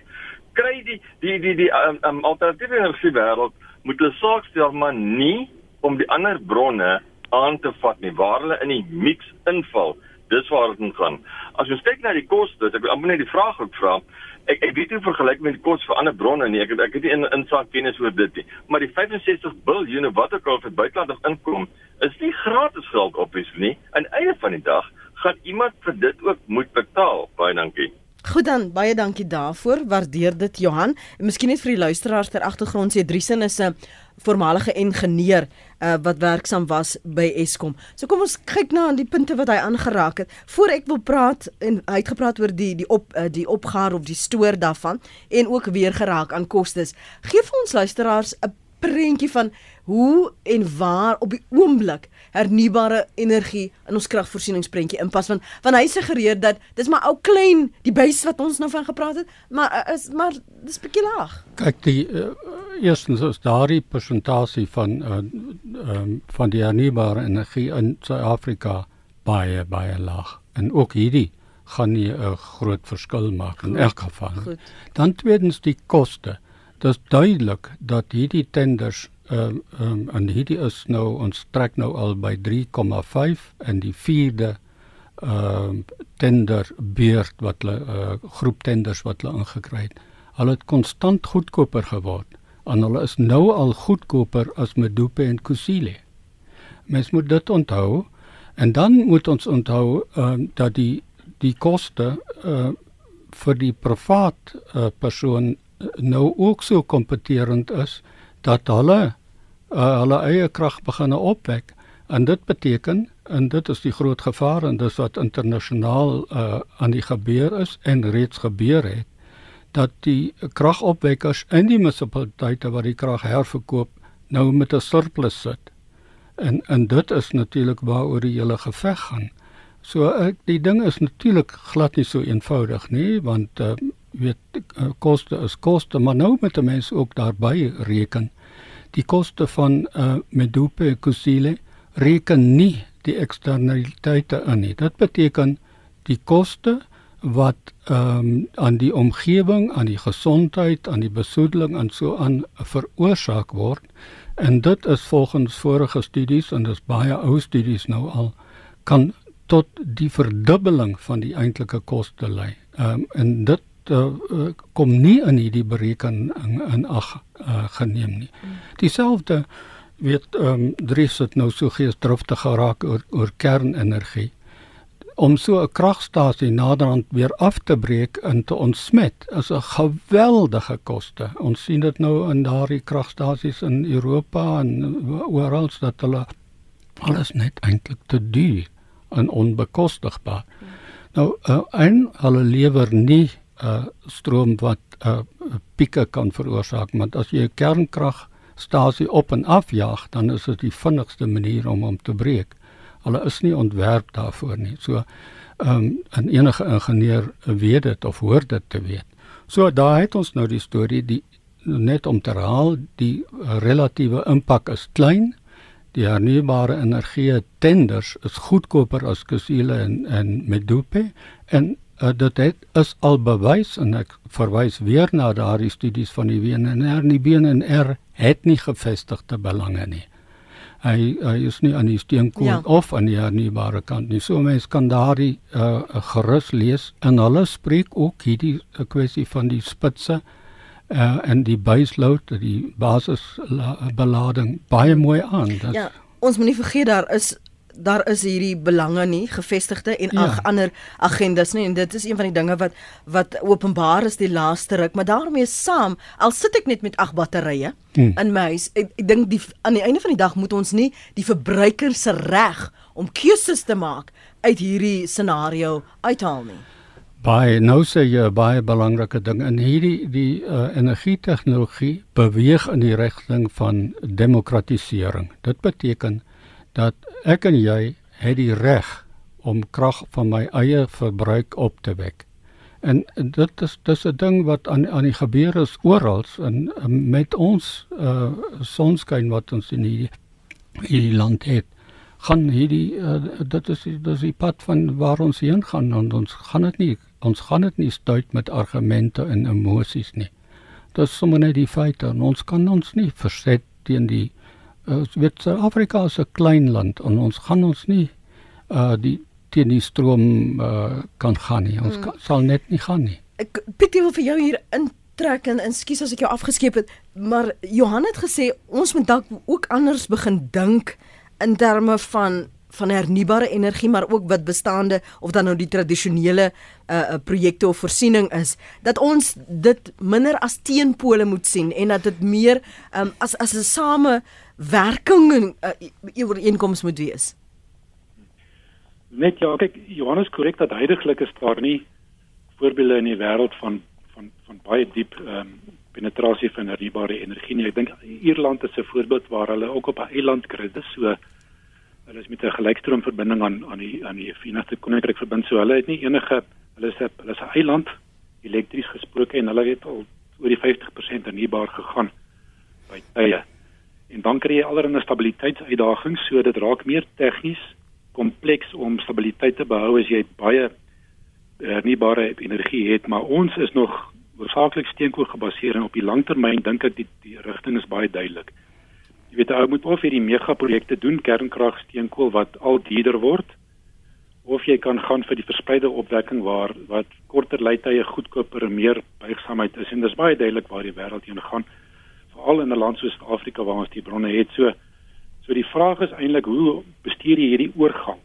Kry die die die die um, um, alternatiewe energie wêreld moet hulle saak stel maar nie om die ander bronne aan te vat nie waar hulle in die mix inval. Dis waar dit gaan. As ons kyk na die koste ek wil amper net die vraag ook vra ek ek weet nie vergelyk met die kos vir ander bronne nie. Ek ek het nie in insaak kennis oor dit nie. Maar die 65 miljard wat ook al vir buitelandig inkom, is nie gratis geld obviously nie. Aan einde van die dag gaan iemand vir dit ook moet betaal. Baie dankie. Goed dan, baie dankie daarvoor. Waardeer dit Johan. En miskien net vir die luisteraars ter agtergrond sê Driesen is 'n voormalige ingenieur uh, wat werksaam was by Eskom. So kom ons kyk na die punte wat hy aangeraak het. Voor ek wil praat en hy het gepraat oor die die op uh, die opgaar of die stoor daarvan en ook weer geraak aan kostes. Geef ons luisteraars 'n prentjie van hoe en waar op die oomblik hernubare energie in ons kragvoorsieningsprentjie inpas want want hy suggereer dat dis maar ou klein die base wat ons nou van gepraat het maar eh, is maar dis bietjie laag. Kyk die uh, eerstens is daardie persentasie van uh, um, van die hernubare energie in Suid-Afrika baie baie laag en ook hierdie gaan nie 'n groot verskil maak in elk geval. Goed. Dan tweedens die koste. Dit is duidelik dat hierdie tenders ehm um, um, en hierdie is nou ons trek nou al by 3,5 en die vierde ehm uh, tender beurt wat hulle uh, eh, groep tenders wat hulle ingekry het. Hulle het konstant goedkoper geword en hulle is nou al goedkoper as Medupe en Kusile. Mens moet dit onthou en dan moet ons onthou ehm uh, dat die die koste uh, vir die privaat uh, persoon nou ook so kompeterend is dat hulle uh, hulle eie krag begin opwek en dit beteken en dit is die groot gevaar en dis wat internasionaal uh, aan die gebeur is en reeds gebeur het dat die kragopwekkers in die munisipaliteite waar die krag herverkoop nou met 'n surplus sit. En en dit is natuurlik waaroor die hele geveg gaan. So ek die ding is natuurlik glad nie so eenvoudig nie want uh, weet uh, koste is koste maar nou met 'n mens ook daarby reken die koste van uh, Medupe Kusile reken nie die eksternaliteite in nie dit beteken die koste wat um, aan die omgewing aan die gesondheid aan die besoedeling en so aan veroorsaak word en dit is volgens vorige studies en dis baie ou studies nou al kan tot die verdubbeling van die eintlike koste lei. Ehm um, en dit uh, kom nie in hierdie berekening in, in ag uh, geneem nie. Dieselfde weet ehm um, Dries het nou so geesdriftig geraak oor oor kernenergie om so 'n kragstasie naderhand weer af te breek en te ontsmet is 'n geweldige koste. Ons sien dit nou in daardie kragstasies in Europa en oral dat hulle alles net eintlik te duur en onbekostigbaar. Nou uh, en hulle lewer nie uh, stroom wat uh, pieke kan veroorsaak, want as jy 'n kernkragstasie op en af jaag, dan is dit die vinnigste manier om hom te breek. Hulle is nie ontwerp daarvoor nie. So ehm um, 'n enige ingenieur weet dit of hoor dit te weet. So daar het ons nou die storie die net om te herhaal, die relatiewe impak is klein. Die hernubare energie tenders is goedkoper as Kusile en en Medupe en uh, dit het, is al bewys en ek verwys weer na daardie studies van die WNR en die BNR het nie gevestigde belange nie hy hy is nie aan die steenkool ja. of aan die hernubare kant nie. So mense kan daardie uh, gerus lees en hulle spreek ook hierdie uh, kwessie van die spitse uh, en die baseload, die basisbelading baie mooi aan. Das, ja, ons moet nie vergeet daar is daar is hierdie belange nie gevestigde en ag ja. ander agendas nie en dit is een van die dinge wat wat openbaar is die laaste ruk maar daarmee saam al sit ek net met ag batterye hmm. in my huis ek, ek dink die aan die einde van die dag moet ons nie die verbruiker se reg om keuses te maak uit hierdie scenario uithaal nie Baie nou sê jy baie belangrike ding in hierdie die uh, energietegnologie beweeg in die rigting van demokratisering. Dit beteken dat ek en jy het die reg om krag van my eie verbruik op te wek. En dit is dis 'n ding wat aan aan die gebeur is oral en met ons uh sonskyn wat ons in hierdie hierdie land het gaan hierdie uh, dit is dis die pad van waar ons heen gaan en ons gaan dit nie ons gaan dit nie stuit met argumente en emosies nie. Dit is sommer net die feite en ons kan ons nie verset teen die ons weet Suid-Afrika is 'n klein land en ons gaan ons nie uh die teen die stroom uh kan gaan nie. Ons hmm. kan, sal net nie gaan nie. Ek Pietie wil vir jou hier intrek en ekskuus as ek jou afgeskeep het, maar Johan het gesê ons moet dalk ook anders begin dink in terme van van hernubare energie maar ook wat bestaande of dan nou die tradisionele uh projekte of voorsiening is dat ons dit minder as teenpole moet sien en dat dit meer um, as as 'n same werking en uh, ooreenkoms moet wees. Net ja, kyk Johannes korrek dat heidaglik is daar nie voorbeelde in die wêreld van van van baie diep ehm um, penetrasie van hernubare energie nie. Ek dink Ierland is 'n voorbeeld waar hulle ook op 'n eiland kry. Dis so hulle is met 'n gelykstroomverbinding aan aan die aan die Verenigde Koninkryk verbind. So hulle het nie enige hulle is hulle is 'n eiland elektries gesproke en hulle het al oor die 50% hernubaar gegaan by tye. En dan kry jy allerlei stabiliteitsuitdagings, so dit raak meer tegnies kompleks om stabiliteit te behou as jy baie hernubare energie het, maar ons is nog hoofsaaklik steenkool gebaseer en op die langtermyn dink ek die, die rigting is baie duidelik. Jy weet ou moet of hierdie megaprojekte doen kernkrag steenkool wat al duurder word of jy kan gaan vir die verspreide opwekking waar wat korter leitye goedkoper en meer buigsaamheid is en dis baie duidelik waar die wêreld heen gaan veral in 'n land soos Afrika waar ons die bronne het. So so die vraag is eintlik hoe bestuur jy hierdie oorgang?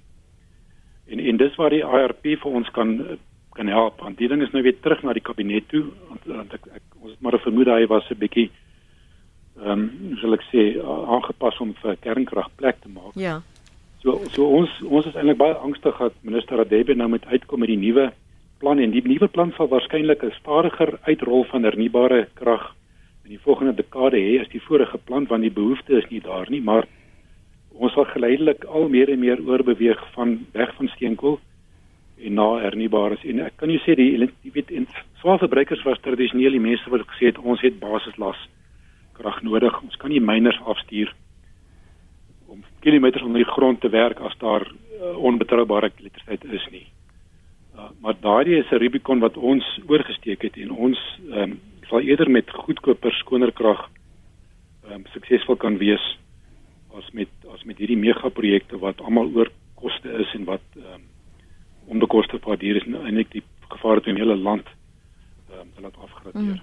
En en dis waar die IRP vir ons kan kan help. Want die ding is nou weer terug na die kabinet toe want ek, ek ons het maar 'n vermoede hy was 'n bietjie ehm um, sal ek sê aangepas om vir kernkrag plek te maak. Ja. So so ons ons is eintlik baie angstig dat minister Radebe nou met uitkom met die nuwe plan en die nuwe plan sal waarskynlik 'n stadiger uitrol van hernubare krag in die volgende dekade hê as die vorige plan want die behoefte is nie daar nie, maar ons sal geleidelik al meer en meer oorbeweeg van weg van steenkool en na hernubares. En ek kan jou sê die jy weet en swaar verbruikers was tradisioneel die mense wat gesê het ons het basislas krag nodig. Ons kan nie myners afstuur om kilometers onder die grond te werk as daar uh, onbetroubare elektrisiteit is nie. Uh, maar daardie is 'n Rubicon wat ons oorgesteek het en ons um, sal eerder met goedkoper skoner krag ehm um, suksesvol kan wees as met as met hierdie megaprojekte wat almal oor koste is en wat ehm um, onbekostigbaar duur is en eintlik die gevaar het in hele land uh, te laat afgradeer. Mm.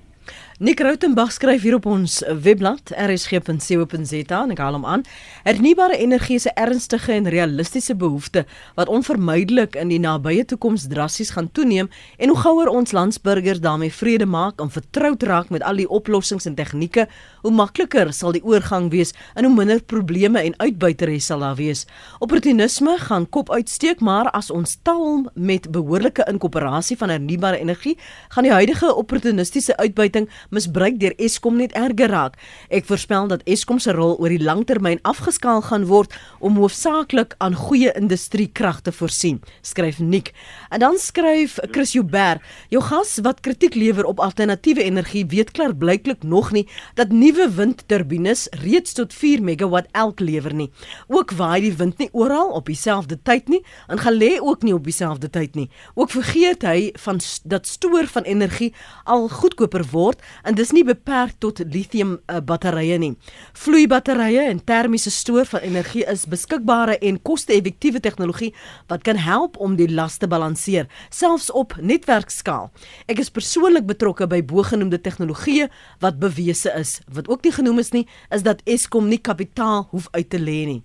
Nick Rautenbach skryf hier op ons webblad rsg.co.za en ek haal hom aan. Hernubare energie is 'n ernstige en realistiese behoefte wat onvermydelik in die nabye toekoms drassies gaan toeneem en hoe gouer ons landsburgers daarmee vrede maak en vertroud raak met al die oplossings en tegnieke, hoe makliker sal die oorgang wees en hoe minder probleme en uitbuiteres sal daar wees. Opportunisme gaan kop uitsteek, maar as ons talm met behoorlike inkorporasie van hernubare energie, gaan die huidige opportunistiese uitbuiting misbruik deur Eskom net erger raak. Ek voorspel dat Eskom se rol oor die langtermyn afgeskaal gaan word om hoofsaaklik aan goeie industriekrag te voorsien, skryf Nick. En dan skryf Chris Joubert, jou gas wat kritiek lewer op alternatiewe energie weet klaar blyklik nog nie dat nuwe windturbines reeds tot 4 megawatt elk lewer nie. Ook waai die wind nie oral op dieselfde tyd nie en gaan lê ook nie op dieselfde tyd nie. Ook vergeet hy van dat stoor van energie al goedkoper word en dis nie beperk tot lithium uh, batterye nie. Vloeibatterye en termiese stoor van energie is beskikbare en koste-effektiewe tegnologie wat kan help om die las te balanseer, selfs op netwerkskaal. Ek is persoonlik betrokke by bogenoemde tegnologieë wat bewese is. Wat ook nie genoem is nie, is dat Eskom nie kapitaal hoef uit te lê nie.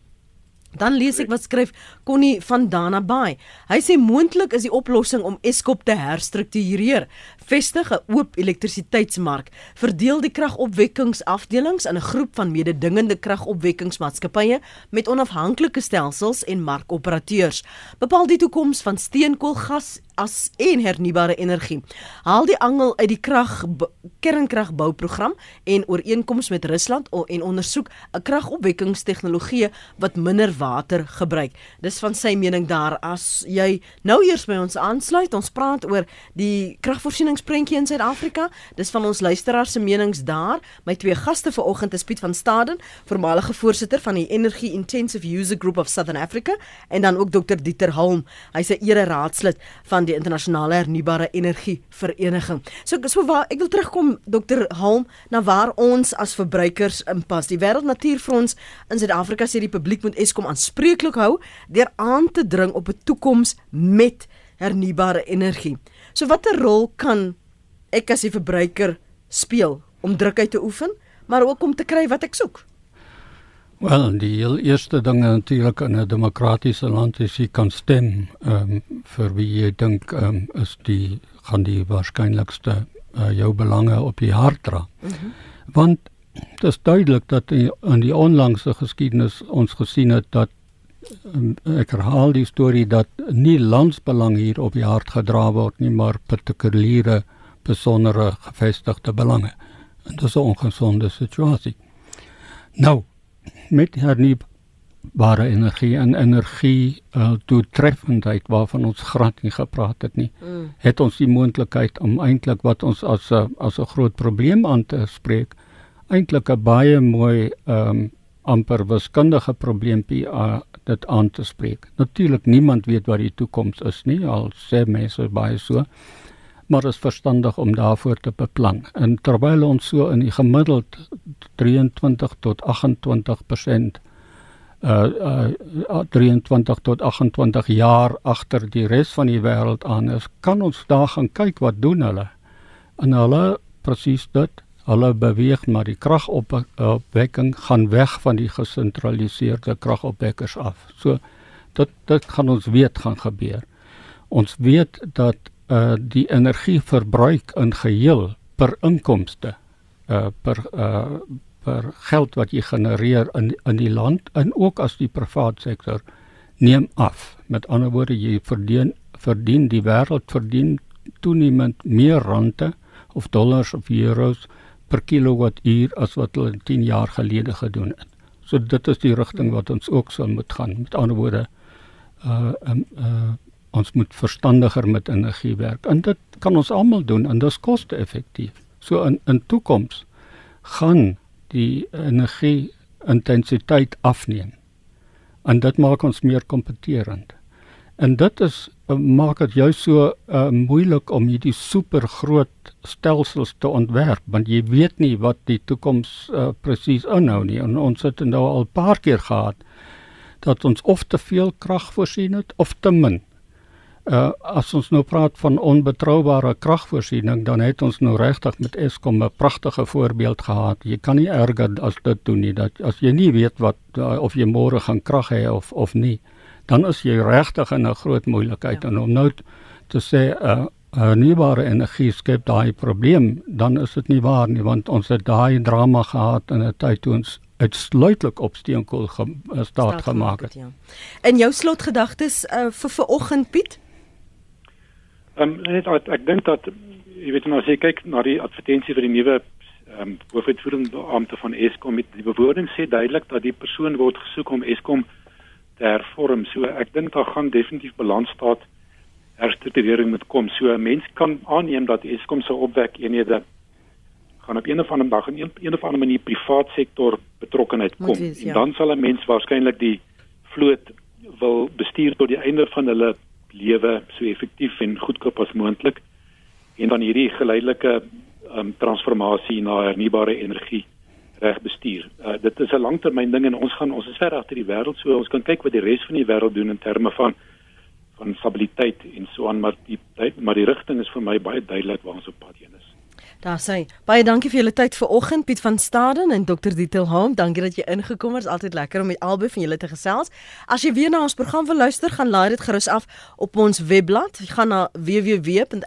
Dan lees ek wat skryf Connie van Dana Bay. Hy sê moontlik is die oplossing om Eskom te herstruktureer. Vestig 'n oop elektrisiteitsmark, verdeel die kragopwekkingsafdelings in 'n groep van mededingende kragopwekkingsmaatskappye met onafhanklike stelsels en markoperateurs. Bepaal die toekoms van steenkool, gas as en hernubare energie. Haal die angel uit die krag kernkragbouprogram en ooreenkoms met Rusland en ondersoek 'n kragopwekkingstegnologie wat minder water gebruik. Dis van sy mening daar as jy nou eers by ons aansluit, ons praat oor die kragvoorsieningsprentjie in Suid-Afrika. Dis van ons luisteraars se menings daar. My twee gaste vanoggend is Piet van Staden, voormalige voorsitter van die Energy Intensive User Group of Southern Africa en dan ook Dr Dieter Holm. Hy's 'n ere raadslid van die internasionale hernubare energie vereniging. So so waar ek wil terugkom Dr. Halm na waar ons as verbruikers inpas. Die Wêreld Natuurfonds in Suid-Afrika sê die publiek moet Eskom aanspreeklik hou deur aan te dring op 'n toekoms met hernubare energie. So watter rol kan ek as 'n verbruiker speel om druk uit te oefen, maar ook om te kry wat ek soek? Wel, die heel eerste ding natuurlik in 'n demokratiese land is jy kan stem ehm um, vir wie jy dink ehm um, is die gaan die waarskynlikste uh, jou belange op die hart dra. Mm -hmm. Want dit is duidelik dat in, die onlangse geskiedenis ons gesien het dat ek herhaal die storie dat nie landsbelang hier op die hart gedra word nie, maar partikuliere besondere gevestigde belange. En dit is 'n ongesonde situasie. Nou met hernubare energie en energie uh, doeltreffendheid waarvan ons glad nie gepraat het nie mm. het ons die moontlikheid om eintlik wat ons as 'n as 'n groot probleem aan te spreek eintlik 'n baie mooi um, amper wiskundige probleempie uh, dit aan te spreek natuurlik niemand weet wat die toekoms is nie al sê mense baie so maar is verstandig om daarvoor te beplan. En terwyl ons so in die gemiddeld 23 tot 28% uh uh 23 tot 28 jaar agter die res van die wêreld aan is, kan ons daar gaan kyk wat doen hulle. En hulle presies dit, hulle beweeg maar die kragopwekking gaan weg van die gesentraliseerde kragopwekkers af. So dit dit gaan ons weet gaan gebeur. Ons weet dat uh die energieverbruik in geheel per inkomste uh per uh per geld wat jy genereer in in die land en ook as die privaat sektor neem af. Met ander woorde jy verdien verdien die wêreld verdien toenemend meer rande of dollars of euros per kilowattuur as wat hulle 10 jaar gelede gedoen het. So dit is die rigting wat ons ook sal moet gaan. Met ander woorde uh um, uh ons moet verstandiger met energie werk. En dit kan ons almal doen en dit is koste-effektief. So in in toekoms gaan die energie intensiteit afneem. En dit maak ons meer kompeterend. En dit is uh, maak dit jou so uh, moeilik om hierdie super groot stelsels te ontwerp want jy weet nie wat die toekoms uh, presies inhou nie. En ons het nou al 'n paar keer gehad dat ons of te veel krag voorsien het of te min Uh as ons nou praat van onbetroubare kragvoorsiening, dan het ons nou regtig met Eskom 'n pragtige voorbeeld gehad. Jy kan nie erger as dit doen nie dat as jy nie weet wat uh, of jy môre gaan krag hê of of nie, dan is jy regtig in 'n groot moeilikheid ja. en om nou te sê uh hernubare energie skep daai probleem, dan is dit nie waar nie want ons het daai drama gehad in 'n tyd toe ons uitsluitlik op steenkool ge, uh, staat, staat gemaak het. Ja. En jou slotgedagtes uh, vir vanoggend Piet? Ehm um, net ek, ek dink dat jy weet nou as jy kyk na die advertensie vir die nuwe ehm um, hoofuitvoerende beampte van Eskom met die bewoording sê duidelik dat die persoon word gesoek om Eskom te hervorm. So ek dink daar gaan definitief balansstaat herstrukturering moet kom. So 'n mens kan aanneem dat Eskom se opwek eenhede gaan op een of ander dag in een, een of ander manier privaat sektor betrokkenheid kom. Wees, ja. En dan sal 'n mens waarskynlik die vloot wil bestuur tot die einde van hulle lewe so effektief en goedkoop as moontlik en dan hierdie geleidelike um, transformasie na hernubare energie reg bestuur. Uh, dit is 'n langtermyn ding en ons gaan ons is ver agter die wêreld so ons kan kyk wat die res van die wêreld doen in terme van van stabiliteit en so aan maar die maar die rigting is vir my baie duidelik waar ons op pad heen is. Daar sê baie dankie vir julle tyd vanoggend Piet van Staden en Dr Dietelholm. Dankie dat jy ingekom het. Altyd lekker om met albei van julle te gesels. As jy weer na ons program wil luister, gaan laai dit gerus af op ons webblad. Jy gaan na www.rsg.co.za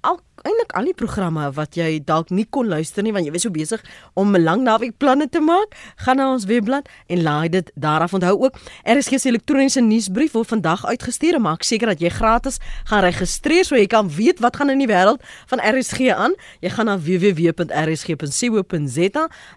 al eintlik al die programme wat jy dalk nie kon luister nie want jy was so besig om 'n lang naweek planne te maak, gaan na ons webblad en laai dit daar af. Onthou ook, RSG se elektroniese nuusbrief word vandag uitgestuur en maak seker dat jy gratis gaan registreer so jy kan weet wat gaan in die wêreld van RSG aan. Jy gaan na www.rsg.co.za.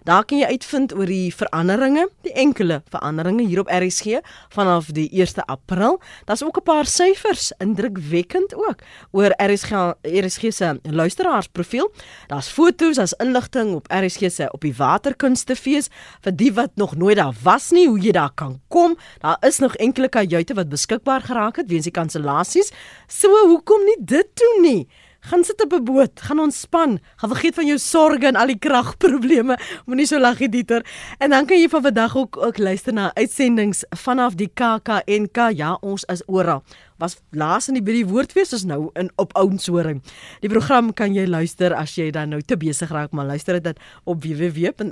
Daar kan jy uitvind oor die veranderinge, die enkele veranderinge hier op RSG vanaf die 1 April. Daar's ook 'n paar syfers, indrukwekkend ook oor RSG RSG RSG se luisteraarsprofiel. Daar's foto's, daar's inligting op RSG se op die Waterkunstefees vir die wat nog nooit daar was nie, hoe jy daar kan kom. Daar is nog enkele kajuite wat beskikbaar geraak het weens die kansellasies. So hoekom nie dit doen nie? gaan sit op 'n boot, gaan ontspan, gaan vergeet van jou sorges en al die kragprobleme. Moenie so lag, Dieter. En dan kan jy van vandag ook ook luister na uitsendings vanaf die KAKNK. Ja, ons is oral was laas in die by die woordfees is nou in op Oudtshoorn. Die program kan jy luister as jy dan nou te besig raak, maar luister dit op www.rsg.co.za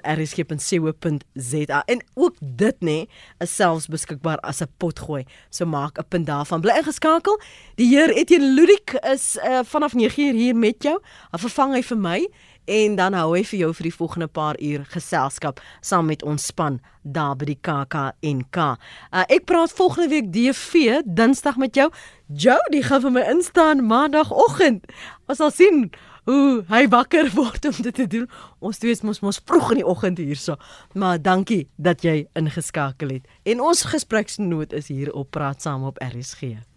en ook dit nê nee, is selfs beskikbaar as 'n potgooi. So maak 'n punt daarvan. Bly ingeskakel. Die heer Etienne Ludik is uh, vanaf 9uur hier met jou. Hy vervang hy vir my en dan hou hy vir jou vir die volgende paar uur geselskap saam met ons span daar by die KAKNK. Uh, ek praat volgende week DV Dinsdag met jou. Jody gaan vir my instaan Maandagoggend. Ons sal sien hoe hy wakker *laughs* word om dit te doen. Ons twee is mos mos vroeg in die oggend hierso. Maar dankie dat jy ingeskakel het. En ons gespreksnoot is hier op Praat saam op RSG.